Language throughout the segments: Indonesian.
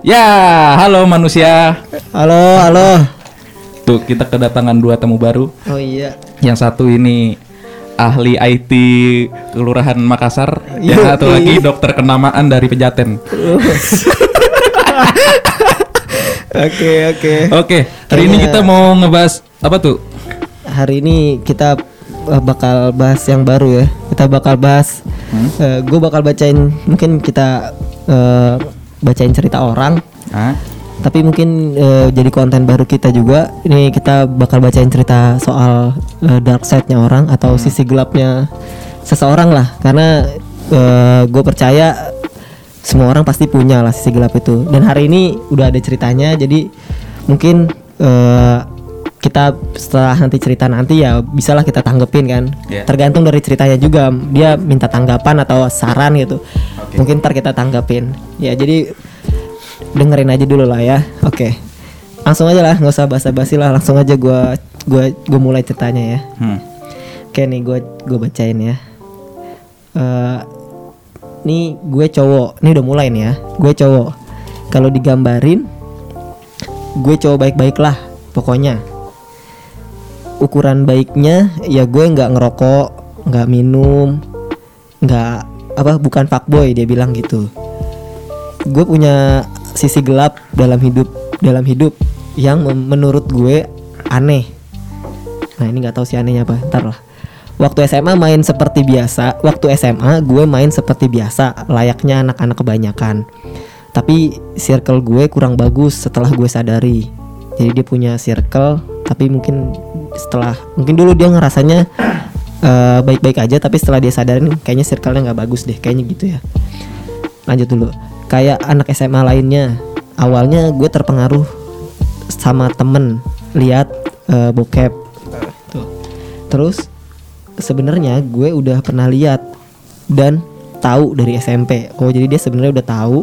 Ya, halo manusia. Halo, halo. Tuh, kita kedatangan dua tamu baru. Oh iya. Yang satu ini ahli IT Kelurahan Makassar, Iya, yang satu lagi dokter kenamaan dari Pejaten. Oke, oke. Oke, hari ini kita mau ngebahas apa tuh? Hari ini kita eh, bakal bahas yang baru ya. Kita bakal bahas gue bakal bacain mungkin kita eh, bacain cerita orang. Hah? tapi mungkin eh, jadi konten baru kita juga. Ini kita bakal bacain cerita soal eh, dark side-nya orang atau sisi gelapnya seseorang lah. Karena gue percaya semua orang pasti punya lah sisi gelap itu. Dan hari ini udah ada ceritanya jadi mungkin eh, kita setelah nanti cerita nanti ya bisalah kita tanggepin kan. Iya. tergantung dari ceritanya juga. Dia minta tanggapan atau saran gitu. Oke. mungkin ntar kita tanggapin ya jadi dengerin aja dulu lah ya. Oke. Langsung aja lah nggak usah basa-basi lah. Langsung aja gua gua gua mulai ceritanya ya. Hmm. oke nih gua gua bacain ya. Eh nih gue cowok. Nih udah mulai nih ya. Gue cowok. Kalau digambarin gue cowok baik-baik lah pokoknya ukuran baiknya ya gue nggak ngerokok nggak minum nggak apa bukan fuckboy dia bilang gitu. Gue punya sisi gelap dalam hidup dalam hidup yang menurut gue aneh. Nah ini nggak tahu si anehnya apa ntar lah. Waktu SMA main seperti biasa waktu SMA gue main seperti biasa layaknya anak-anak kebanyakan. Tapi circle gue kurang bagus setelah gue sadari jadi dia punya circle tapi mungkin setelah mungkin dulu dia ngerasanya eh, baik-baik aja tapi setelah dia sadarin kayaknya circle-nya nggak bagus deh kayaknya gitu ya. Lanjut dulu. Kayak anak SMA lainnya. Awalnya gue terpengaruh sama temen lihat eh, bokep. Tuh. terus sebenarnya gue udah pernah lihat dan tahu dari SMP oh jadi dia sebenarnya udah tahu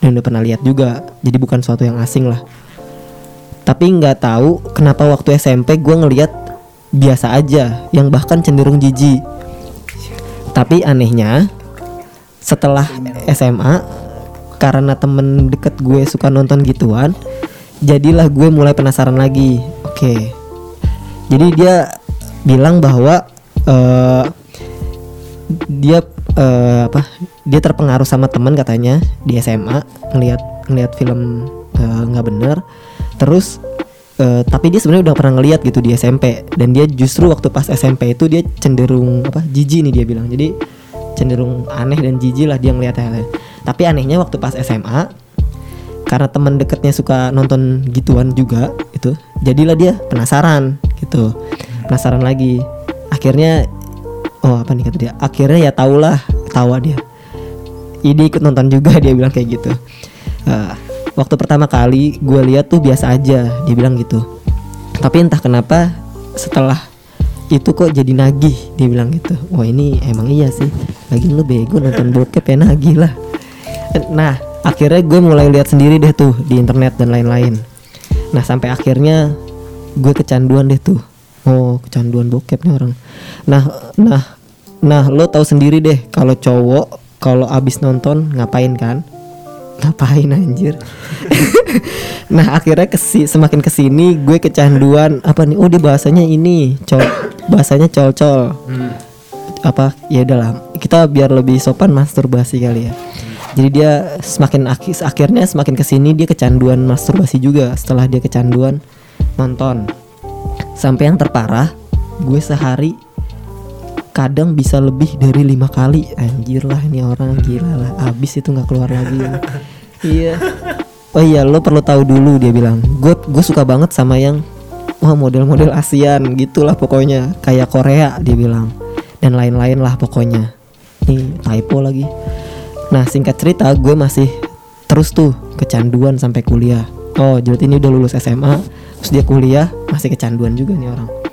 dan udah pernah lihat juga. Jadi bukan suatu yang asing lah tapi nggak tahu kenapa waktu SMP gue ngelihat biasa aja yang bahkan cenderung jijik. Tapi anehnya setelah SMA karena temen deket gue suka nonton gituan jadilah gue mulai penasaran lagi. Oke. Jadi dia bilang bahwa eh, dia eh, apa dia terpengaruh sama teman katanya di SMA ngelihat ngelihat film eh, nggak bener terus eh, tapi dia sebenarnya udah pernah ngelihat gitu di SMP dan dia justru waktu pas SMP itu dia cenderung apa jijik nih dia bilang. Jadi cenderung aneh dan jijik lah dia ngelihatnya tapi anehnya waktu pas SMA karena teman deketnya suka nonton gituan juga itu jadilah dia penasaran gitu. Penasaran lagi. Akhirnya oh apa nih kata dia? Akhirnya ya tahulah tawa dia. Ini ikut nonton juga dia bilang kayak gitu. Eh, waktu pertama kali gue lihat tuh biasa aja dia bilang gitu. Tapi entah kenapa setelah itu kok jadi nagih dia bilang gitu. Wah ini emang iya sih. Lagi lu bego nonton bokep ya nagih lah. Nah akhirnya gue mulai lihat sendiri deh tuh di internet dan lain-lain. Nah sampai akhirnya gue kecanduan deh tuh. Oh kecanduan bokep nih orang. Nah nah nah lo tahu sendiri deh kalau cowok kalau abis nonton ngapain kan ngapain anjir? Nah akhirnya kesi semakin ke sini gue kecanduan apa nih? Oh dia bahasanya ini col bahasanya col-col. Apa? Ya udahlah kita biar lebih sopan masturbasi kali ya. Jadi dia semakin aki- akhirnya semakin ke sini dia kecanduan masturbasi juga. Setelah dia kecanduan nonton. Sampai yang terparah gue sehari kadang bisa lebih dari lima kali. Anjir lah ini orang gila lah. Abis itu nggak keluar lagi. Iya. Oh iya lo perlu tahu dulu dia bilang. Gue gue suka banget sama yang wah model-model ASEAN gitulah pokoknya. Kayak Korea dia bilang. Dan lain-lain lah pokoknya. Ini typo lagi. Nah singkat cerita gue masih terus tuh kecanduan sampai kuliah. Oh jadi ini udah lulus SMA terus dia kuliah masih kecanduan juga nih orang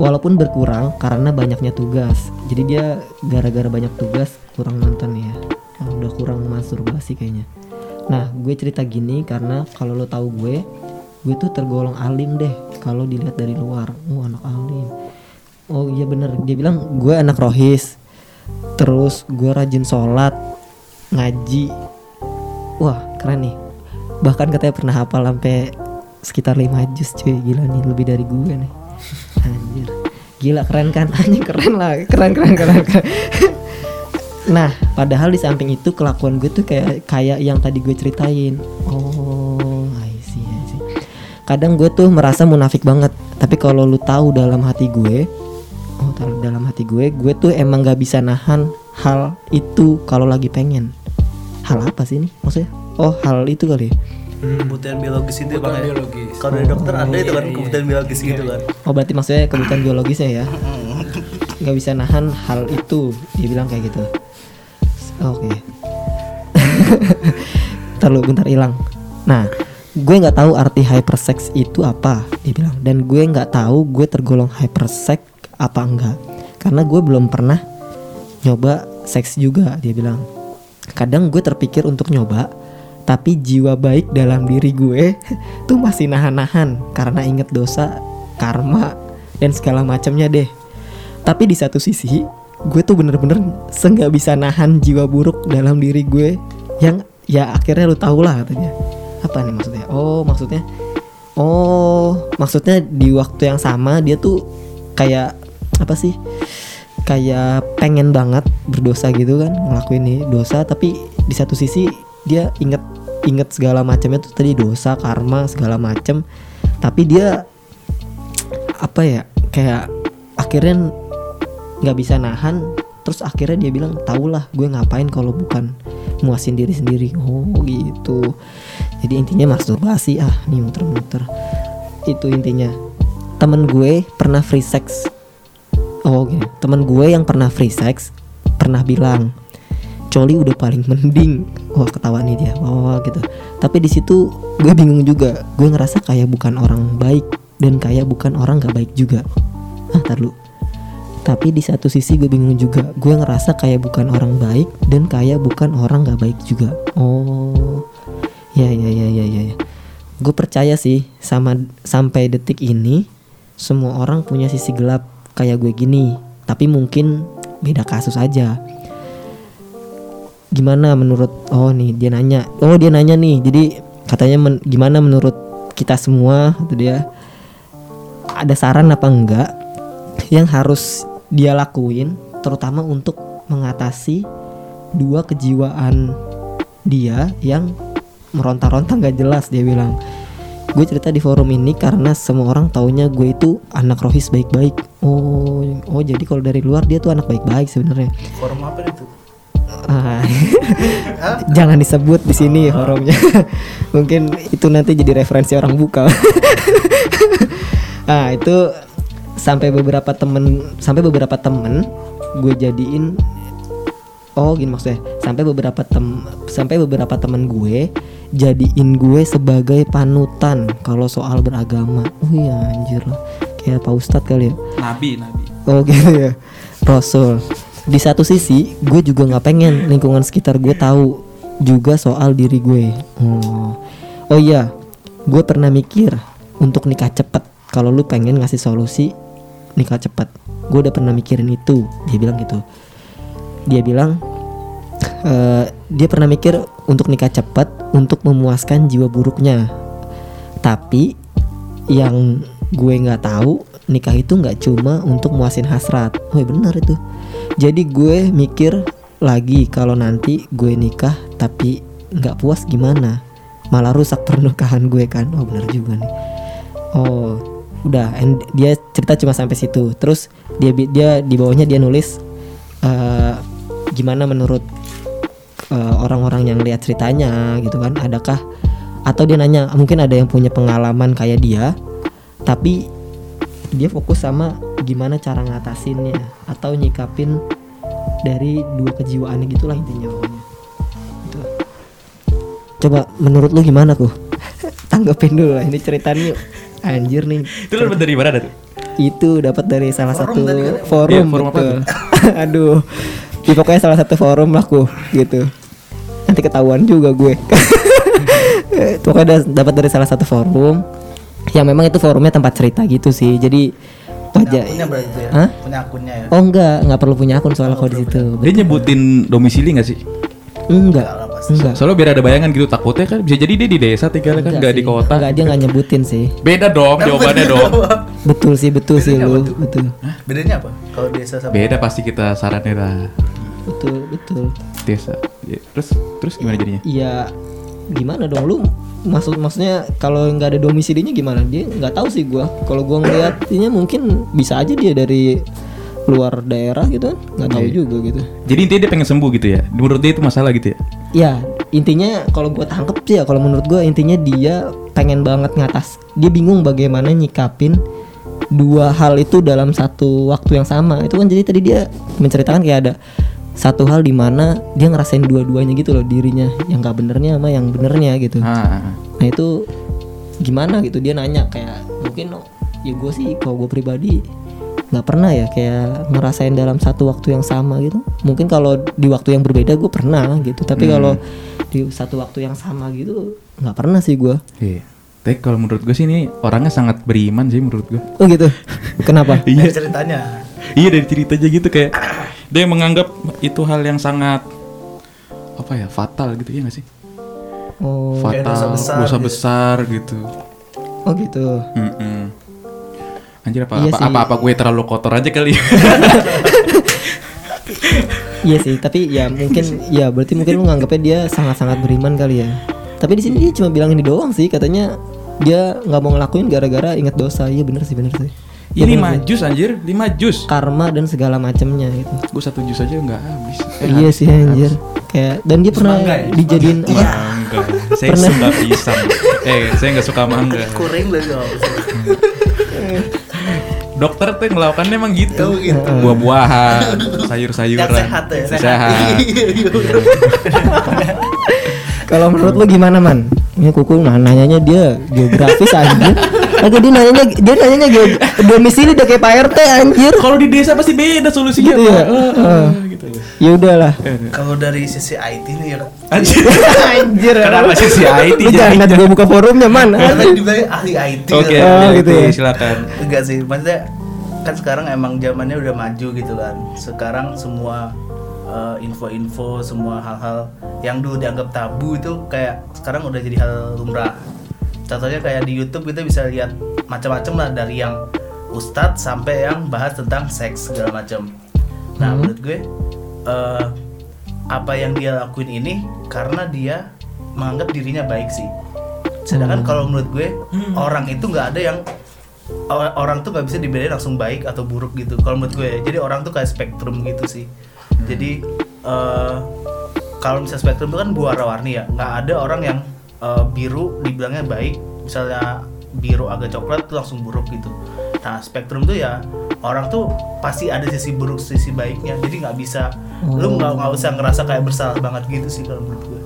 walaupun berkurang karena banyaknya tugas. Jadi dia gara-gara banyak tugas kurang nonton ya. Ah, udah kurang masturbasi kayaknya. Nah gue cerita gini karena kalau lo tahu gue gue tuh tergolong alim deh kalau dilihat dari luar. Oh anak alim. Oh iya bener. Dia bilang gue anak rohis. Terus gue rajin sholat ngaji. Wah keren nih. Bahkan katanya pernah hafal sampai sekitar 5 juz cuy. Gila nih lebih dari gue nih anjir. Gila keren kan? Anjing keren lah. Keren keren keren, keren. nah padahal di samping itu kelakuan gue tuh kayak kayak yang tadi gue ceritain. Oh I see, I see. kadang gue tuh merasa munafik banget. Tapi kalau lu tahu dalam hati gue oh tahu dalam hati gue gue tuh emang gak bisa nahan hal itu kalau lagi pengen. Hal apa sih ini? Maksudnya? Oh hal itu kali ya? Kebutuhan biologis itu Kebutuhan bang ya? biologis. kalau dari dokter ada itu kan kebutuhan biologis gitu kan Oh berarti maksudnya kebutuhan biologisnya ya? Nggak bisa nahan hal itu dia bilang kayak gitu. Oke. Ntar lu bentar hilang. Nah gue nggak tahu arti hypersex itu apa dia bilang dan gue nggak tahu gue tergolong hypersex apa enggak. Karena gue belum pernah nyoba seks juga dia bilang kadang gue terpikir untuk nyoba tapi jiwa baik dalam diri gue tuh masih nahan-nahan karena inget dosa karma dan segala macamnya deh. Tapi di satu sisi gue tuh bener-bener senggak bisa nahan jiwa buruk dalam diri gue yang ya akhirnya lu tau lah katanya. Apa nih maksudnya? Oh maksudnya oh maksudnya di waktu yang sama dia tuh kayak apa sih kayak pengen banget berdosa gitu kan ngelakuin ini dosa. Tapi di satu sisi dia inget inget segala macamnya tuh tadi dosa karma segala macem. Tapi dia apa ya kayak akhirnya nggak bisa nahan. Terus akhirnya dia bilang tahulah gue ngapain kalau bukan muasin diri sendiri. Oh gitu. Jadi intinya masturbasi ah nih muter-muter. Itu intinya. Temen gue pernah free sex. Oh gini temen gue yang pernah free sex pernah bilang Coli udah paling mending. Wah ketawa nih dia. Wah wah, gitu. Tapi di situ gue bingung juga. Gue ngerasa kayak bukan orang baik dan kayak bukan orang gak baik juga. Ah tar tapi di satu sisi gue bingung juga. Gue ngerasa kayak bukan orang baik dan kayak bukan orang gak baik juga. Oh ya ya ya ya ya, ya. gue percaya sih sama sampai detik ini semua orang punya sisi gelap kayak gue gini. Tapi mungkin beda kasus aja gimana menurut oh nih dia nanya oh dia nanya nih jadi katanya men- gimana menurut kita semua itu dia ada saran apa enggak yang harus dia lakuin terutama untuk mengatasi dua kejiwaan dia yang meronta-ronta nggak jelas dia bilang. Gue cerita di forum ini karena semua orang taunya gue itu anak rohis baik-baik. Oh oh jadi kalau dari luar dia tuh anak baik-baik sebenarnya. Forum apa itu jangan disebut di sini forumnya. Mungkin itu nanti jadi referensi orang buka. ah itu sampai beberapa temen sampai beberapa temen gue jadiin oh gini maksudnya sampai beberapa tem sampai beberapa temen gue jadiin gue sebagai panutan kalau soal beragama. Oh iya anjir lah kayak Pak Ustadz kali ya. Nabi, nabi. Oh gitu ya Rasul Di satu sisi gue juga nggak pengen lingkungan sekitar gue tahu juga soal diri gue. Oh, oh iya Gue pernah mikir untuk nikah cepet. Kalau lu pengen ngasih solusi nikah cepet. Gue udah pernah mikirin itu. Dia bilang gitu. Dia bilang eh, Dia pernah mikir untuk nikah cepet Untuk memuaskan jiwa buruknya. Tapi yang gue nggak tahu nikah itu nggak cuma untuk muasin hasrat. Oh benar itu jadi gue mikir lagi kalau nanti gue nikah tapi nggak puas gimana? Malah rusak pernikahan gue kan? Oh benar juga nih. Oh udah. And dia cerita cuma sampai situ. Terus dia dia di bawahnya dia nulis eh, gimana menurut eh, orang-orang yang lihat ceritanya gitu kan? Adakah atau dia nanya mungkin ada yang punya pengalaman kayak dia tapi dia fokus sama gimana cara ngatasinnya atau nyikapin dari dua kejiwaan gitulah intinya pokoknya. Gitu. coba menurut lu gimana tuh tanggapin dulu lah ini ceritanya anjir nih. Itu lu dapat dari mana tuh? itu dapat dari salah Forum satu tadi kan? forum, Iya, forum apa betul. aduh. Ya, pokoknya salah satu forum lah aku gitu. Nanti ketahuan juga gue. Pokoknya da- dapat dari salah satu forum yang memang itu forumnya tempat cerita gitu sih jadi Wajah. Punya itu ya. Hah? Punya akunnya ya. Oh enggak, enggak perlu punya akun soalnya kalau di situ. Dia nyebutin domisili nggak sih? Enggak. Enggak. Soalnya biar ada bayangan gitu takutnya kan bisa jadi dia di desa tinggalnya kan nggak di kota. Enggak, dia enggak nyebutin sih. Beda dong jawabannya dong. Betul sih, betul sih lu, tuh? betul. Bedanya apa? Kalau desa sama Beda pasti kita sarannya lah. Betul, betul. Desa. Ya, Terus terus gimana jadinya? Iya gimana dong? Lu maksud maksudnya kalau nggak ada domisilinya gimana? Dia nggak tahu sih gua. Kalau gua ngeliatnya mungkin bisa aja dia dari luar daerah gitu kan. Nggak tahu Iya. juga gitu. Jadi intinya dia pengen sembuh gitu ya. Menurut dia itu masalah gitu ya. ya intinya kalau gua tangkep sih ya kalau menurut gua intinya dia pengen banget ngatas. Dia bingung bagaimana nyikapin dua hal itu dalam satu waktu yang sama. Itu kan jadi tadi dia menceritakan kayak ada satu hal di mana dia ngerasain dua-duanya gitu loh dirinya yang nggak benernya sama yang benernya gitu Ah. Nah itu gimana gitu dia nanya kayak mungkin ya gue sih kalau gue pribadi nggak pernah ya kayak ngerasain dalam satu waktu yang sama gitu. Mungkin kalau di waktu yang berbeda gue pernah gitu. Tapi kalau di satu waktu yang sama gitu nggak pernah sih gue. Iya. Tapi kalau menurut gue sih ini orangnya sangat beriman sih menurut gue. Oh gitu. Kenapa? Dari ceritanya. Iya dari ceritanya gitu kayak dia menganggap itu hal yang sangat apa ya fatal gitu ya nggak sih? Oh, Fatal, dosa dosa besar besar, gitu. gitu. oh gitu. Mm-mm. Anjir apa, Iya apa, sih. apa apa gue terlalu kotor aja kali. ya? Iya sih. Tapi ya mungkin ya berarti mungkin lu nganggapnya dia sangat-sangat beriman kali ya. Tapi di sini dia cuma bilang ini doang sih. Katanya dia nggak mau ngelakuin gara-gara inget dosa. Iya bener sih bener sih. Ini lima jus anjir, lima jus. karma dan segala macamnya gitu. Gue satu jus aja nggak habis. Eh, iya sih anjir. Kayak dan dia pernah mangga ya? dijadiin apa? Mangga. Saya suka pisang. Eh, saya nggak suka mangga. Kuring lah kau. Dokter tuh yang melakukannya emang gitu. Oh, gitu. Buah-buahan, sayur-sayuran. Sehat ya. Sehat. Kalau menurut lu gimana man? Ini kuku nah nanyanya dia geografis anjir. Agak dia nanyanya dia nanyanya ge- domisili udah kayak Pak RT anjir. Kalau di desa pasti beda solusinya. Gitu ya? Pak. Eh, Heeh. gitu. Ya udahlah. Kalau dari sisi IT nih ya. Anjir. anjir. Kenapa sih si IT Lu jangan jadi? gue buka forumnya man. Karena juga ahli IT. Oke, kan. Oh, oke, gitu ya. silakan. Enggak sih, maksudnya kan sekarang emang zamannya udah maju gitu kan. Sekarang semua eh, info-info, semua hal-hal yang dulu dianggap tabu itu kayak sekarang udah jadi hal lumrah. Contohnya kayak di YouTube kita bisa lihat macam-macam lah dari yang ustadz sampai yang bahas tentang seks segala macam. Nah, menurut gue eh, apa yang dia lakuin ini karena dia menganggap dirinya baik sih. Sedangkan kalau menurut gue orang itu nggak ada yang or- orang tuh nggak bisa dibedain langsung baik atau buruk gitu. Kalau menurut gue, jadi orang tuh kayak spektrum gitu sih. Jadi eh, kalau misalnya spektrum itu kan warna-warni ya, nggak ada orang yang eh, biru dibilangnya baik, misalnya biru agak coklat tuh langsung buruk gitu. Nah spektrum tuh ya orang tuh pasti ada sisi buruk sisi baiknya, jadi nggak bisa lu nggak nggak usah ngerasa kayak bersalah banget gitu sih kalau menurut gue.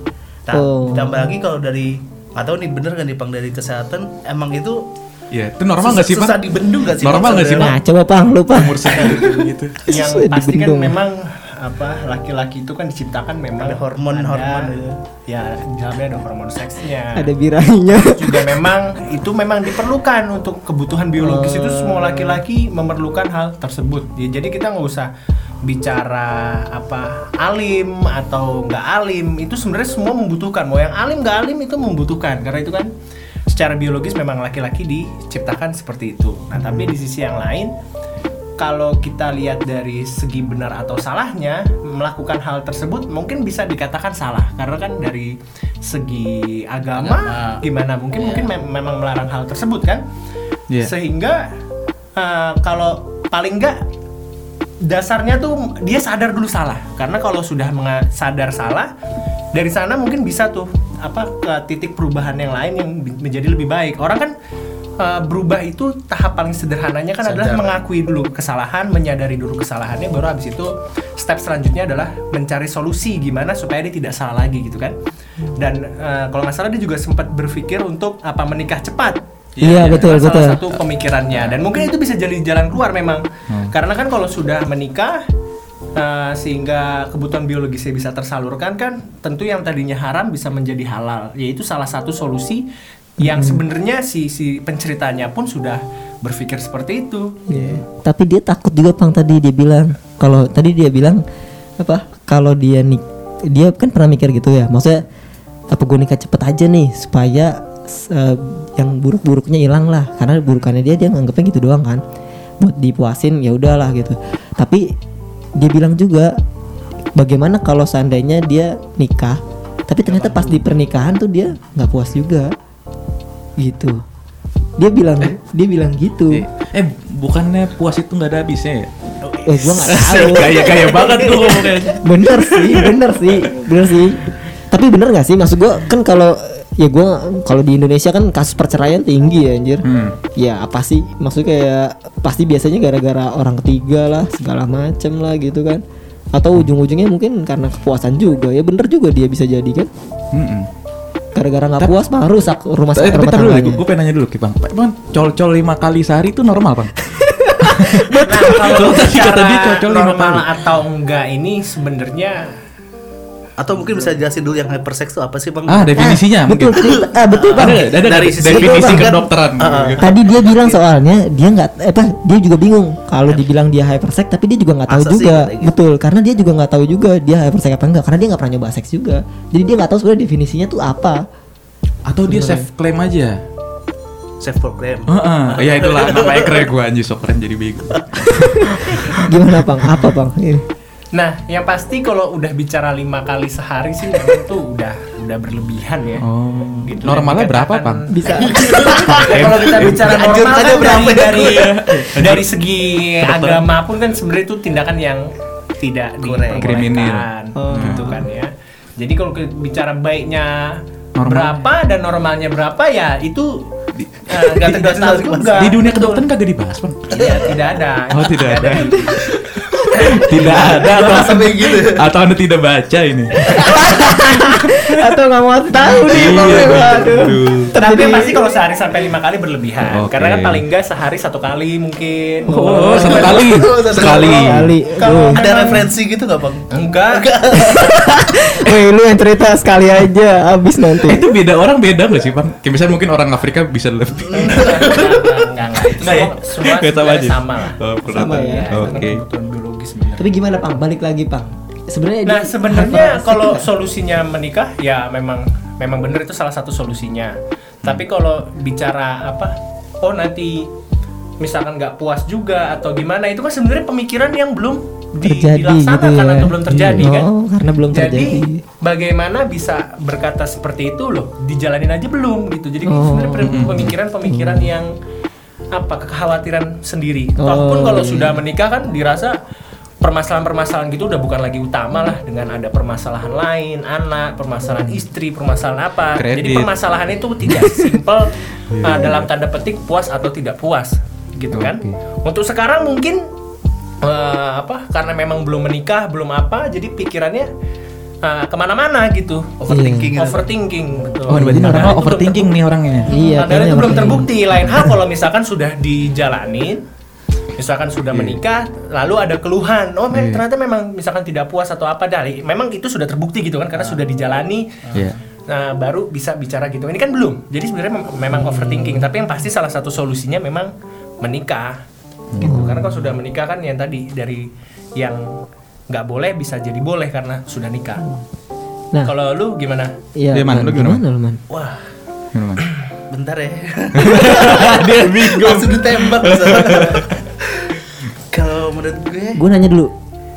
Nah Oh. ditambah lagi kalau dari atau nih bener kan dipang dari kesehatan emang itu Iya, itu normal nggak sih, susah Pak? dibendung nggak sih Normal nggak sih, sebenarnya? Nah, coba Pang, lu Pang. Umur segitu gitu. yang pasti kan memang apa laki-laki itu kan diciptakan memang Ada hormon-hormon ada- gitu. ya di dalamnya ada hormon seksnya. Ada birahinya. juga memang itu memang diperlukan untuk kebutuhan biologis itu semua laki-laki memerlukan hal tersebut. Ya, jadi kita nggak usah bicara apa alim atau nggak alim. Itu sebenarnya semua membutuhkan. Mau yang alim nggak alim itu membutuhkan. Karena itu kan secara biologis memang laki-laki diciptakan seperti itu. Nah tapi di sisi yang lain kalau kita lihat dari segi benar atau salahnya melakukan hal tersebut mungkin bisa dikatakan salah. Karena kan dari segi agama, gimana? Mungkin mungkin mem- memang melarang hal tersebut kan? Iya. sehingga eh, kalau paling enggak dasarnya tuh dia sadar dulu salah. Karena kalau sudah sadar salah dari sana mungkin bisa tuh apa ke titik perubahan yang lain yang menjadi lebih baik. Orang kan eh, berubah itu tahap paling sederhananya kan adalah mengakui dulu kesalahan menyadari dulu kesalahannya baru habis itu step selanjutnya adalah mencari solusi gimana supaya dia tidak salah lagi gitu kan. Dan eh, kalau nggak salah dia juga sempat berpikir untuk apa menikah cepat. Iya, betul, salah betul. satu pemikirannya. Dan mungkin itu bisa jadi jalan keluar memang. Karena kan kalau sudah menikah uh, sehingga kebutuhan biologisnya bisa tersalurkan kan tentu yang tadinya haram bisa menjadi halal. Yaitu salah satu solusi yang sebenarnya si si penceritanya pun sudah berpikir seperti itu. Iya. Tapi dia takut juga pang tadi dia bilang. Kalau tadi dia bilang apa kalau dia nik dia kan pernah mikir gitu ya. Maksudnya apa gue nikah cepet aja nih supaya eh, yang buruk-buruknya hilang lah. Karena burukannya dia dia nganggapnya gitu doang kan. Buat dipuasin ya udahlah gitu. Tapi dia bilang juga bagaimana kalau seandainya dia nikah tapi ternyata pas di pernikahan tuh dia nggak puas juga gitu. Dia bilang dia bilang gitu. Eh, eh, bukannya puas itu nggak ada habisnya ya? eh gua nggak tahu. Gaya gaya banget tuh ngomongnya. bener sih bener sih bener sih. Tapi bener nggak sih? Maksud gua kan kalau ya gua kalau di Indonesia kan kasus perceraian tinggi ya anjir. Hmm. ya apa sih? Maksudnya kayak pasti biasanya gara-gara orang ketiga lah segala macem lah gitu kan. Atau ujung-ujungnya mungkin karena kepuasan juga. Ya bener juga dia bisa jadi kan? Mm-mm. Gara-gara nggak puas mah rusak rumah tapi rumah tar dulu, gue pengen nanya dulu, Bang. Bang, col-col lima kali sehari itu normal, Bang? Nah, kalau Tadi kata dia lima normal kali. atau enggak ini sebenarnya Atau mungkin bisa jelasin dulu yang hypersex itu apa sih bang? Ah, definisinya betul mungkin. tadi- ah, betul bang Ada, ada, Dari dari sisi definisi kan- kedokteran. gitu. Tadi dia bilang soalnya dia nggak eh, apa dia juga bingung kalau dibilang dia hypersex tapi dia juga nggak tahu Masa sih juga kayak gitu? betul karena dia juga nggak tahu juga dia hypersex apa enggak karena dia nggak pernah nyoba seks juga jadi dia nggak tahu sebenarnya definisinya tuh apa Atau dia self claim aja. Self proclaim. Heeh, ya itulah namanya keren gue anjir sok keren jadi bego. gimana bang apa bang Ini. Nah, yang pasti kalau udah bicara lima kali sehari sih tuh udah udah berlebihan ya. Oh. Gitu. Normalnya berapa, Bang? bisa kalau kita bicara normal aja kan berapa dari, dari dari segi agama pun kan sebenarnya itu tindakan yang tidak diperbolehkan Oh. gitu kan ya. Jadi kalau bicara baiknya Normal. berapa dan normalnya berapa ya itu eh, nggak Di- tidak di- tahu di- juga. Di dunia kedokteran kagak dibahas, Bang. Iya, tidak ada. Oh, tidak ada. Tidak ada atau sampai gitu. atau anda tidak baca ini atau nggak mau tahu nih Iya, waduh Tapi pasti kalau sehari sampai lima kali berlebihan, Oke. karena kan paling enggak sehari satu kali mungkin. oh satu kali Satu sekali kali Kalau. Ada referensi gitu nggak bang? Enggak. Wih, lu yang cerita sekali aja habis nanti itu beda orang beda nggak sih bang kayak misalnya mungkin orang Afrika bisa lebih enggak, enggak, enggak, enggak. Ya? semua, semua Kayak sama aja. sama lah. Oh, Sama ya. Iya, oke biologis sebenarnya. Tapi gimana pang balik lagi pang sebenarnya Nah, sebenarnya kalau solusinya menikah ya memang memang benar itu salah satu solusinya. Tapi kalau bicara apa? Oh, nanti misalkan nggak puas juga atau gimana itu kan sebenarnya pemikiran yang belum di- terjadi gitu dilaksanakan ya atau belum terjadi kan. oh karena belum Jadi terjadi bagaimana bisa berkata seperti itu loh? Dijalanin aja belum gitu. Jadi Oh. sebenarnya per- pemikiran-pemikiran yang apa kekhawatiran sendiri. Oh, Walaupun kalau iya. sudah menikah kan dirasa permasalahan-permasalahan gitu udah bukan lagi utama lah dengan ada permasalahan lain, anak, permasalahan istri, permasalahan apa. Jadi Kredit. permasalahan itu tidak simpel uh, dalam tanda petik puas atau tidak puas gitu kan. Untuk sekarang mungkin eh, apa karena memang belum menikah belum apa jadi pikirannya eh, ke mana-mana gitu Overthinking. gitu. overthinking betul oh berarti belum overthinking nih orangnya Iya, padahal kayaknya itu belum terbukti lain hal kalau misalkan sudah dijalanin misalkan sudah Iya. menikah lalu ada keluhan oh Iya. ternyata memang misalkan tidak puas atau apa dari memang itu sudah terbukti gitu kan karena sudah dijalani Iya. Nah, baru bisa bicara gitu. Ini kan belum. Jadi sebenarnya mem- memang overthinking, tapi yang pasti salah satu solusinya memang menikah. Gitu. Karena kalau sudah menikah kan yang tadi dari yang nggak boleh bisa jadi boleh karena sudah nikah. nah Kalau lu gimana? iya Dia mana? Man. Lu gimana, gimana lu man Wah, Gimana, bentar ya. dia bingung Langsung ditembak. Menurut gue, gue nanya dulu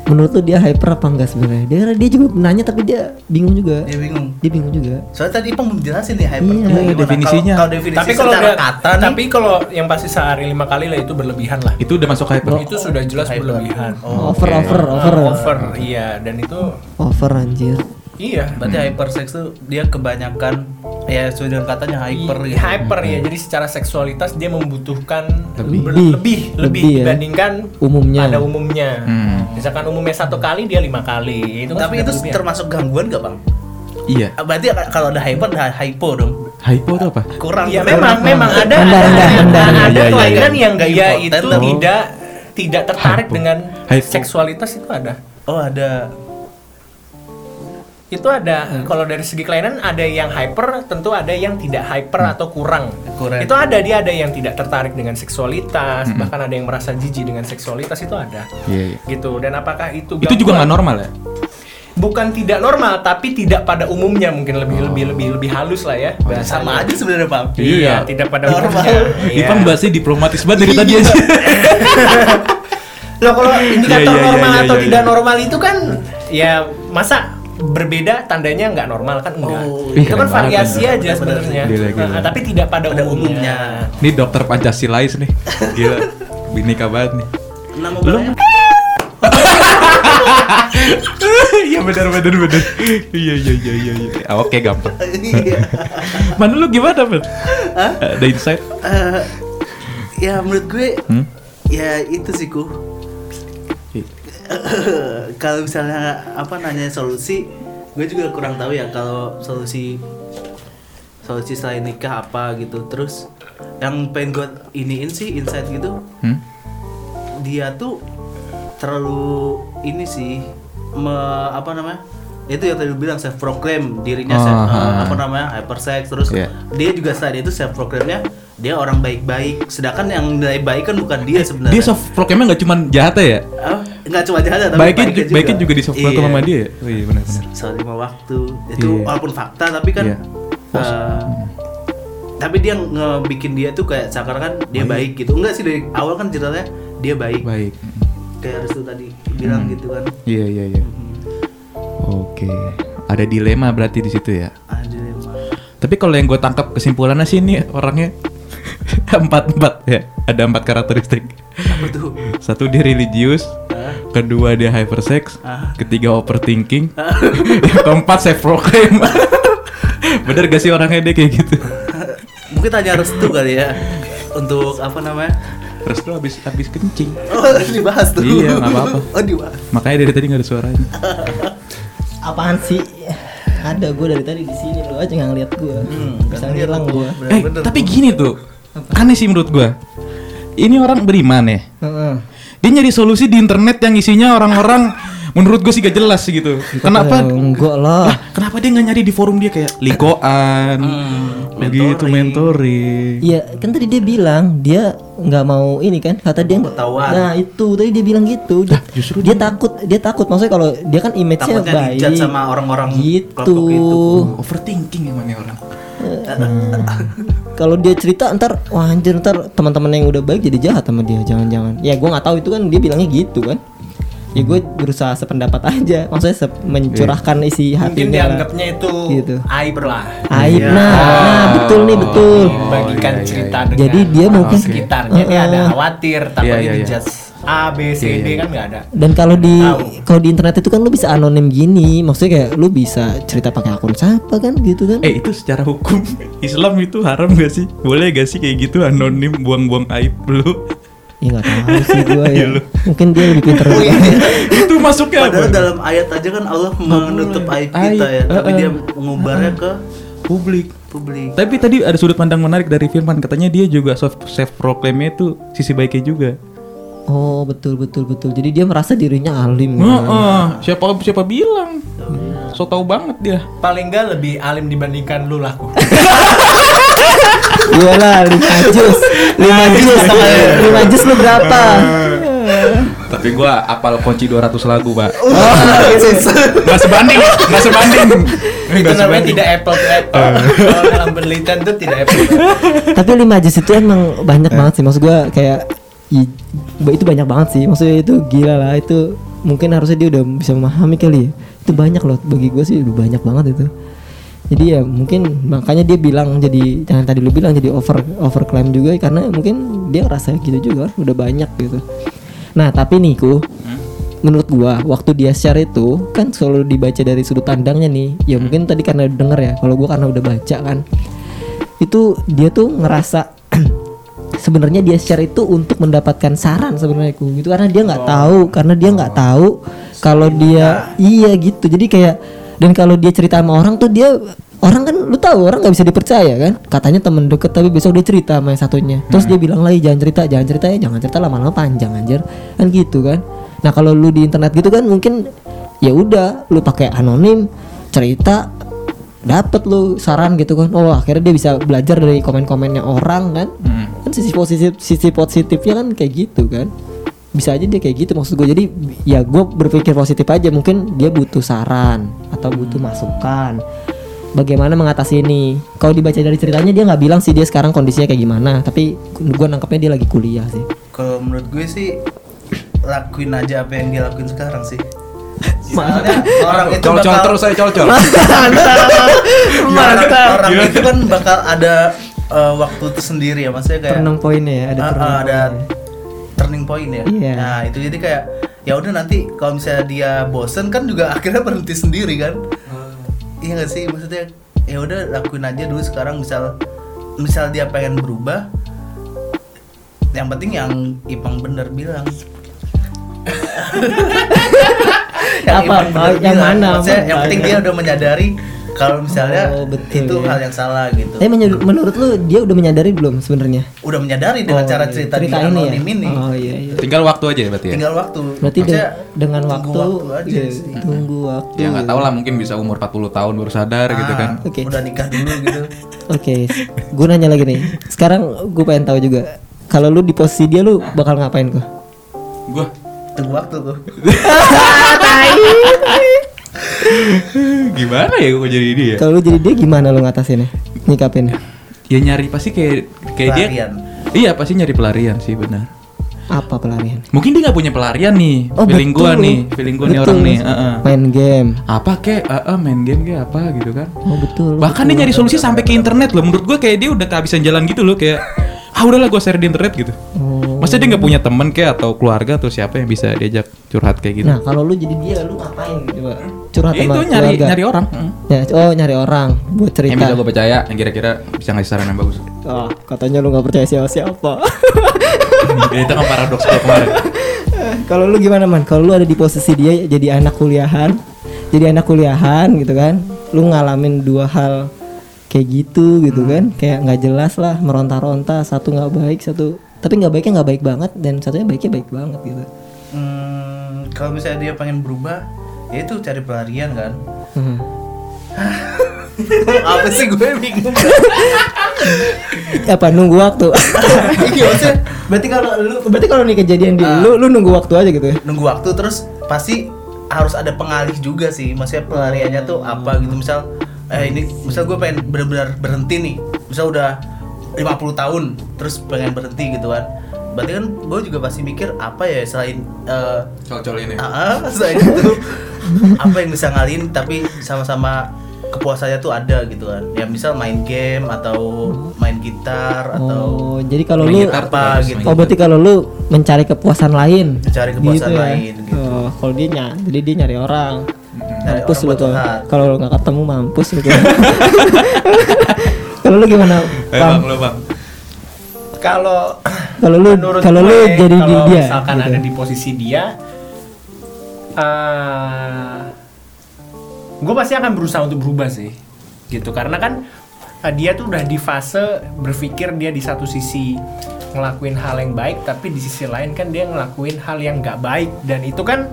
menurut lu dia hyper apa enggak sebenarnya dia dia juga nanya tapi dia bingung juga dia bingung. dia bingung juga Soalnya tadi Ipang belum jelasin nih hyper Iya, gimana. definisinya. Kalau, kalau definisi tapi kalau kata nih, tapi kalau yang pasti sehari lima kali lah itu berlebihan lah. itu udah masuk hyper Itu sudah jelas hyper. berlebihan. Oh, over oke. over over Ah, over, iya. Dan itu over anjir iya. berarti hypersex tuh dia kebanyakan ya sesuai dengan katanya hyper Hyper, gitu. hyper ya. Jadi secara seksualitas dia membutuhkan Lebih. ber- Lebih. lebih, lebih, Lebih ya. dibandingkan umumnya pada umumnya. Hmm. Misalkan umumnya satu kali dia lima kali. Itu kan Tapi itu berlebihan. termasuk gangguan gak bang? iya Ah, Berarti kalau ada hyper ada hypo dong. hypo itu apa Kurang. Iya kurang. memang memang ada Rendah, ada, rendah, rendah. ada Iya, iya, kelainan iya. yang dia Impoten itu tidak tidak tertarik Hypo. dengan Hypo. seksualitas itu ada. Oh ada. Itu ada kalau dari segi kelainan ada yang hyper tentu ada yang tidak hyper atau kurang. Kurang. itu ada dia ada yang tidak tertarik dengan seksualitas bahkan ada yang merasa jijik dengan seksualitas itu ada Iya, iya. gitu dan apakah itu Itu juga nggak normal ya? bukan tidak normal tapi tidak pada umumnya mungkin lebih lebih lebih lebih halus lah ya bahasanya. sama aja sebenarnya pak Iya. tidak pada Normal. umumnya Iya. Ipan bahasnya diplomatis banget dari tadi aja. Loh kalau indikator Iya, iya, normal iya, atau iya, tidak iya. normal itu kan ya masa berbeda tandanya nggak normal kan enggak. Oh, itu iya, kan keren variasi banget, aja sebenarnya. Gila, gila. Nah, tapi tidak pada, Pada umumnya. umumnya. Ini dokter Pancasilais nih. Gila. Bineka banget nih. nama Belum. barangnya Iya benar benar benar. Iya iya iya iya. iya. Ah, Oke gampang. Iya. Mana lu gimana, Ben? Ada insight? Eh, ya menurut gue Hmm? ya itu sih ku kalau misalnya apa nanya solusi gue juga kurang tahu ya kalau solusi solusi selain nikah apa gitu terus yang pengen gue iniin sih insight gitu Hmm? dia tuh terlalu ini sih me- apa namanya itu yang tadi bilang self proclaim dirinya Oh, self- ha. apa namanya hypersex terus Iya. dia juga selain itu self proclaimnya dia orang baik-baik sedangkan yang nilai baik kan bukan dia sebenarnya Dia soft proclaimnya nggak cuma jahat ya? Ah, nggak cuma jahat tapi Baiknya, ju- baiknya juga di soft Iya. sama dia ya? Oh iya benar benar. soal lima waktu itu Iya. walaupun fakta tapi kan Iya. eh, tapi dia ngebikin dia tuh kayak seakan kan dia baik gitu enggak sih dari awal kan ceritanya dia baik Baik. kayak Restu tadi bilang Hmm. gitu kan Iya iya iya. Oke. Ada dilema berarti di situ ya. Tapi kalau yang gue tangkap kesimpulannya sih ini orangnya empat empat ya. Ada empat karakteristik. apa tuh Satu dia religius, Ah. Kedua dia hypersex, Ah. ketiga overthinking, yang keempat self proclaim. Bener gak sih orangnya dia kayak gitu? mungkin tanya Restu kali ya untuk apa namanya Terus tuh habis habis kencing. oh dibahas tuh Iya, nggak apa-apa. oh dibahas Makanya dari tadi nggak ada suaranya. Apaan sih? Ada gue dari tadi di sini lo aja nggak ngeliat gue. Hmm, Bisa ngeliat gue. gua. Eh, tapi gini tuh. Aneh sih menurut gua. Ini orang beriman ya. Dia nyari solusi di internet yang isinya orang-orang menurut gue sih gak jelas gitu. Kenapa? Enggak lah. Kenapa dia nggak nyari di forum dia kayak likoan, begitu mentoring. Iya, kan tadi dia bilang dia nggak mau ini kan kata dia Ketahuan. Nah itu tadi dia bilang gitu. Dia, justru dia takut, dia takut maksudnya kalau dia kan image-nya Takutnya baik. sama orang-orang gitu. kelompok itu. Overthinking emang nih orang. Kalau dia cerita ntar wah anjir ntar teman-teman yang udah baik jadi jahat sama dia jangan-jangan. Ya gua nggak tahu itu kan dia bilangnya gitu kan. Ya gue berusaha sependapat aja, maksudnya se- mencurahkan isi Mungkin hatinya. lah. dianggapnya itu Gitu. aib lah. Aib Iya. nah, nah betul nih betul. Membagikan iya, iya, cerita iya. dengan Jadi dia mungkin- sekitarnya dia ada khawatir Iya, takutnya iya, iya. dijudge A B C Iya, D iya, kan nggak ada. Dan kalau di kalau di internet itu kan lu bisa anonim gini, maksudnya kayak lu bisa cerita pakai akun siapa kan gitu kan? Eh itu secara hukum Islam itu haram gak sih? Boleh gak sih kayak gitu anonim buang-buang aib lu? Ya nggak tahu sih Iya, ya. lu. Mungkin dia lebih pintar Oh, iya. itu masuknya Padahal apa? dalam ayat aja kan Allah menutup aib kita ya, tapi eh, dia eh. mengubarnya ke Publik. publik. Tapi tadi ada sudut pandang menarik dari Firman katanya dia juga soft self proclaimnya itu sisi baiknya juga. Oh betul betul betul. Jadi dia merasa dirinya alim. Heeh, kan? siapa siapa bilang? So tau banget dia. Paling nggak lebih alim dibandingkan lu lah. Iya lah lima jus, lima jus, lima jus lu berapa? Tapi gua apal kunci 200 lagu, Pak. Oh, gitu. Gak sebanding, gak sebanding. itu namanya sebanding. tidak apple to apple. Kalau dalam penelitian itu tidak apple. Tapi lima jus itu emang banyak banget sih. Maksud gua kayak itu banyak banget sih. Maksudnya itu gila lah itu mungkin harusnya dia udah bisa memahami kali ya. Itu banyak loh bagi gue sih udah banyak banget itu. Jadi ya mungkin makanya dia bilang jadi jangan tadi lu bilang jadi over overclaim juga karena mungkin dia ngerasa gitu juga udah banyak gitu. Nah tapi nih ku menurut gua waktu dia share itu kan selalu dibaca dari sudut pandangnya nih. Ya mungkin tadi karena denger ya kalau gua karena udah baca kan. Itu dia tuh ngerasa sebenarnya dia share itu untuk mendapatkan saran sebenarnya ku. Gitu karena dia nggak tahu karena dia nggak tahu kalau dia iya gitu. Jadi kayak dan kalau dia cerita sama orang tuh dia orang kan lu tahu orang nggak bisa dipercaya kan? Katanya temen deket tapi besok dia cerita sama yang satunya. Terus dia bilang lagi jangan cerita jangan cerita ya jangan cerita lama-lama panjang anjir. Kan gitu kan? Nah kalau lu di internet gitu kan mungkin ya udah lu pakai anonim cerita dapet lu saran gitu kan. Oh akhirnya dia bisa belajar dari komen-komennya orang kan? Hmm. kan sisi positif sisi positifnya kan kayak gitu kan bisa aja dia kayak gitu maksud gue jadi ya gue berpikir positif aja. Mungkin dia butuh saran atau butuh masukan. Bagaimana mengatasi ini? Kalau dibaca dari ceritanya dia nggak bilang sih dia sekarang kondisinya kayak gimana. Tapi gue nangkepnya dia lagi kuliah sih. Kalau menurut gue sih lakuin aja apa yang dia lakuin sekarang sih. Soalnya orang itu Col-col bakal terus saya col-col. Orang, orang itu kan bakal ada eh, waktu tersendiri ya maksudnya kayak turning pointnya ya ada turning ah, ada. Turning point ya. Iya. Nah, itu jadi kayak ya udah nanti kalau misalnya dia bosen kan juga akhirnya berhenti sendiri kan. Iya gak sih maksudnya ya udah lakuin aja dulu sekarang misal misal dia pengen berubah yang penting yang Ipang bener bilang Apa? Ipang bener Yang bilang. mana? Maksudnya yang penting dia udah menyadari kalau misalnya Oh, betul, itu ya. hal yang salah gitu tapi menur- menurut lu dia udah menyadari belum sebenarnya udah menyadari dengan Oh, cara iya. cerita, Cerita di ini ya? anonim ini oh iya iya Tinggal waktu aja ya berarti ya. tinggal waktu berarti de- Maksudnya dengan waktu, waktu aja iya, sih. tunggu waktu Ya nggak tahu lah mungkin bisa umur 40 tahun baru sadar gitu kan. Ah, Oke. udah nikah dulu gitu Oke, gue nanya lagi nih. Sekarang gue pengen tahu juga. Kalau lu di posisi dia lu bakal ngapain kok? Gua tunggu waktu tuh gimana ya gua jadi dia? Kalau lu jadi dia gimana lu ngatasinnya? Nyikapinnya? Ya nyari pasti kayak kayak dia. Pelarian. Iya pasti nyari pelarian sih benar. Apa pelarian? Mungkin dia nggak punya pelarian nih. feeling gua betul. nih, feeling gua nih Betul. orang nih. heeh. Main game. Apa kek? Heeh, main game kayak apa gitu kan? Oh betul. Bahkan dia nyari solusi sampai ke internet loh. Menurut gua kayak dia udah kehabisan jalan gitu loh kayak ah udahlah gua share di internet gitu. Oh. Masa dia nggak punya temen kayak atau keluarga atau siapa yang bisa diajak curhat kayak gitu? Nah kalau lu jadi dia lu ngapain coba? Curhat Ya sama itu nyari keluarga. nyari orang. Heeh. Ya, oh nyari orang buat cerita. Yang bisa gue percaya, yang kira-kira bisa ngasih saran yang bagus. Oh, katanya lu nggak percaya siapa siapa. Ya, itu kan paradoks kemarin. Kalau lu gimana man? Kalau lu ada di posisi dia jadi anak kuliahan, jadi anak kuliahan gitu kan, lu ngalamin dua hal kayak gitu gitu kan, kayak nggak jelas lah, meronta-ronta, satu nggak baik, satu tapi nggak baiknya nggak baik banget dan satunya baiknya baik banget gitu. hmm, kalau misalnya dia pengen berubah ya itu cari pelarian kan Hmm. apa sih gue bingung Apa nunggu waktu? iya berarti kalau lu berarti kalau nih kejadian di Ah. lu lu nunggu waktu aja gitu ya. nunggu waktu terus pasti harus ada pengalih juga sih maksudnya pelariannya tuh apa gitu misal eh ini misal gue pengen benar-benar berhenti nih misal udah 50 tahun terus pengen berhenti gitu kan berarti kan gue juga pasti mikir apa ya selain eh, Col-col ini. Ah, ah, selain itu apa yang bisa ngalihin tapi sama-sama kepuasannya tuh ada gitu kan. Ya misal main game atau main gitar atau Oh, jadi kalau Main lu apa gitu. Oh berarti kalau lu mencari kepuasan lain Mencari kepuasan Gitu ya? lain, gitu. Oh, kalau dia ny- jadi dia nyari orang Nyari Mampus lu tuh. Kalau lu gak ketemu mampus lu tuh Kalau lu gimana? Eh bang, lo bang. Kalau Kalau lu kalau lu jadi di kalau dia misalkan gitu. ada di posisi dia eh gue pasti akan berusaha untuk berubah sih gitu karena kan eh, dia tuh udah di fase berpikir dia di satu sisi ngelakuin hal yang baik tapi di sisi lain kan dia ngelakuin hal yang nggak baik dan itu kan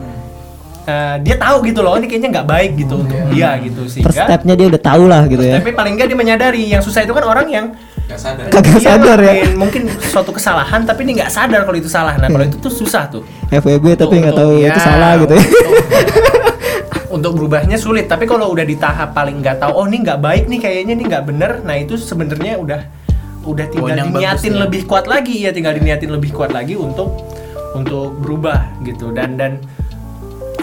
eh, dia tahu gitu loh ini kayaknya nggak baik gitu untuk dia gitu Per sehingga stepnya dia udah tahu lah gitu ya. Tapi paling nggak dia menyadari yang susah itu kan orang yang Gak sadar. Kagak dia sadar ya. mungkin suatu kesalahan tapi dia nggak sadar kalau itu salah. Nah kalau itu tuh susah tuh. FWB tapi nggak tahu untuk- itu ya, salah gitu ya. untuk- untuk berubahnya sulit. Tapi kalau udah di tahap paling nggak tahu oh ini nggak baik nih kayaknya ini nggak bener. Nah itu sebenarnya udah udah tinggal bagus diniatin nih. lebih kuat lagi. Ya tinggal diniatin lebih kuat lagi untuk untuk berubah gitu. Dan dan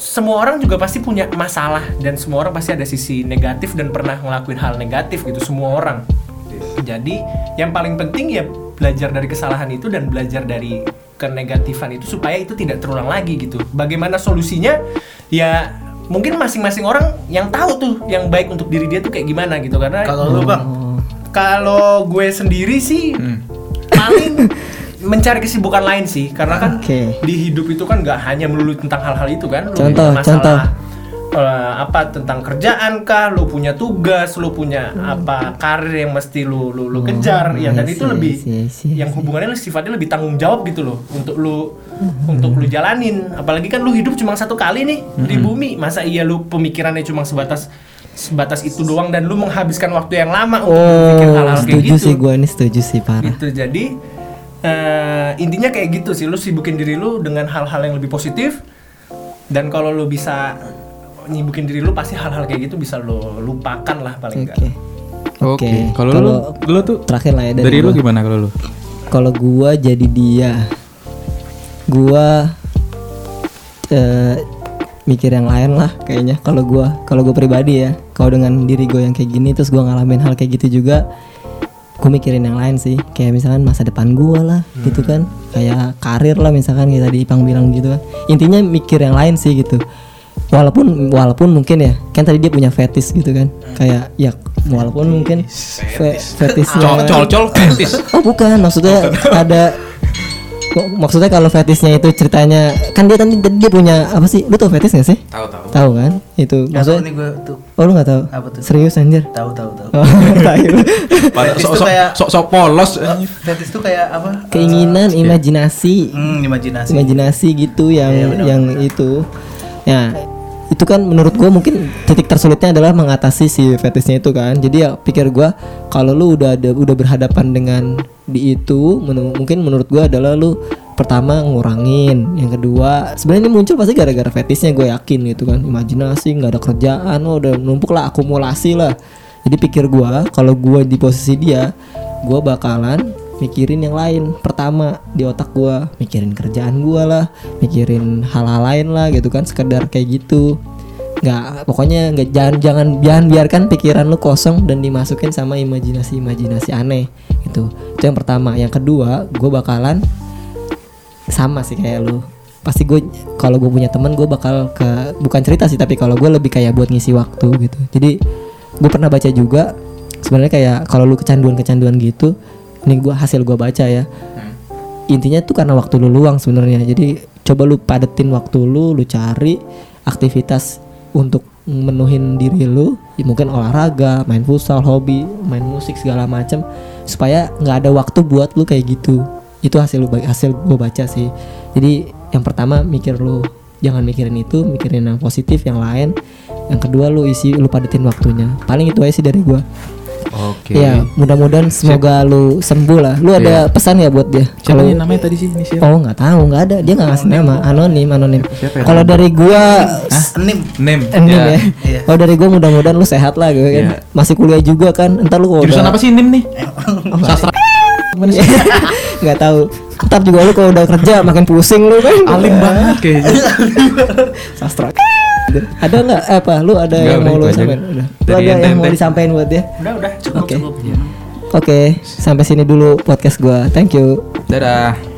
semua orang juga pasti punya masalah dan semua orang pasti ada sisi negatif dan pernah ngelakuin hal negatif gitu semua orang jadi yang paling penting ya belajar dari kesalahan itu dan belajar dari kenegatifan itu supaya itu tidak terulang lagi gitu. Bagaimana solusinya? Ya mungkin masing-masing orang yang tahu tuh yang baik untuk diri dia tuh kayak gimana gitu karena kalau lu bang Oh. kalau gue sendiri sih Hmm. paling mencari kesibukan lain sih karena kan Oke. di hidup itu kan nggak hanya melulu tentang hal-hal itu kan Lu Contoh, masalah contoh. eh, apa tentang kerjaan kah, lu punya tugas, lu punya apa karir yang mesti lu lu, lu kejar, ya dan itu lebih see, see, yang hubungannya sifatnya lebih tanggung jawab gitu loh untuk lu untuk lu jalanin. Apalagi kan lu hidup cuma satu kali nih di bumi, masa iya lu pemikirannya cuma sebatas sebatas itu doang dan lu menghabiskan waktu yang lama untuk Oh, hal-hal kayak setuju gitu sih gue ini setuju sih parah. gitu jadi eh, intinya kayak gitu sih lu sibukin diri lu dengan hal-hal yang lebih positif dan kalau lu bisa nyibukin diri lu pasti hal-hal kayak gitu bisa lu lupakan lah paling enggak Oke. Kalau lu, lu tuh terakhir lah ya dari, dari lu gua. gimana kalau lu? Kalau gua jadi dia, gua eh, mikir yang lain lah kayaknya. Kalau gua, kalau gua pribadi ya, kalau dengan diri gue yang kayak gini, terus gua ngalamin hal kayak gitu juga, gue mikirin yang lain sih. Kayak misalkan masa depan gua lah, gitu kan. Kayak karir lah misalkan kayak tadi Ipang bilang gitu kan. Intinya mikir yang lain sih gitu. Walaupun walaupun mungkin ya, kan tadi dia punya fetish gitu kan. Kayak ya walaupun mungkin fe fetishnya Col col fetis. Oh bukan, maksudnya ada maksudnya kalau fetishnya itu ceritanya kan dia tadi dia punya apa sih? Lu tau fetish gak sih? Tahu tahu. Tahu kan? Itu tahu maksudnya nih gue tuh Oh lu gak tahu? Apa tuh? Serius anjir? tahu tahu tahu. Oh, sok kayak- sok sok polos. Fetis tuh kayak apa? Keinginan, imajinasi, Hmm, imajinasi. imajinasi gitu yang Iya, benar, yang itu. Ya itu kan menurut gua mungkin titik tersulitnya adalah mengatasi si fetishnya itu kan. Jadi ya pikir gua kalau lu udah ada udah berhadapan dengan di itu menu- mungkin menurut gua adalah lu pertama ngurangin yang kedua sebenarnya ini muncul pasti gara-gara fetishnya gue yakin gitu kan. Imajinasi nggak ada kerjaan oh, udah numpuk lah akumulasi lah. Jadi pikir gua kalau gua di posisi dia gua bakalan mikirin yang lain pertama di otak gua. Mikirin kerjaan gua lah mikirin hal-hal lain lah gitu kan sekedar kayak gitu nggak pokoknya nggak jangan jangan jangan biarkan pikiran lu kosong dan dimasukin sama imajinasi imajinasi aneh gitu. Itu yang pertama. Yang kedua gua bakalan sama sih kayak lu. Pasti gue kalau gue punya teman gue bakal ke bukan cerita sih tapi kalau gue lebih kayak buat ngisi waktu gitu. Jadi gue pernah baca juga sebenarnya kayak kalau lu kecanduan kecanduan gitu ini gue hasil gue baca ya. Intinya tuh karena waktu lu luang sebenarnya. Jadi coba lu padetin waktu lu lu cari aktivitas untuk menuhin diri lu ya mungkin olahraga main futsal hobi main musik segala macam supaya nggak ada waktu buat lu kayak gitu. Itu hasil lu hasil gue baca sih. Jadi yang pertama mikir lu. Jangan mikirin itu mikirin yang positif yang lain. Yang kedua lu isi lu padetin waktunya. Paling itu aja sih dari gua Oke. ya mudah-mudahan semoga lu sembuh lah lu ada pesan ya buat dia Siapa kalau nih namanya tadi sih ini siapa? Oh nggak tahu nggak ada dia nggak ngasih nama anonim anonim. Ya? Kalau dari gua Enim. Name. anonim Ya. ya. Iya. Kalau dari gua mudah-mudahan lu sehat lah gitu kan. Iya. Masih kuliah juga kan. Entar lu kalau Jurusan udah apa sih Nim nih? Sastra. nggak tahu. Ntar juga lu kalau udah kerja makin pusing lu kan. Alim banget kayaknya. Sastra. Ada nggak? Eh, apa? Lu ada Nggak, yang mau lu itu aja. sampaikan? Udah. Lu ada yang mau disampaikan buat dia? udah udah cukup Oke. cukup Oke, sampai sini dulu podcast gua. Thank you. Dadah.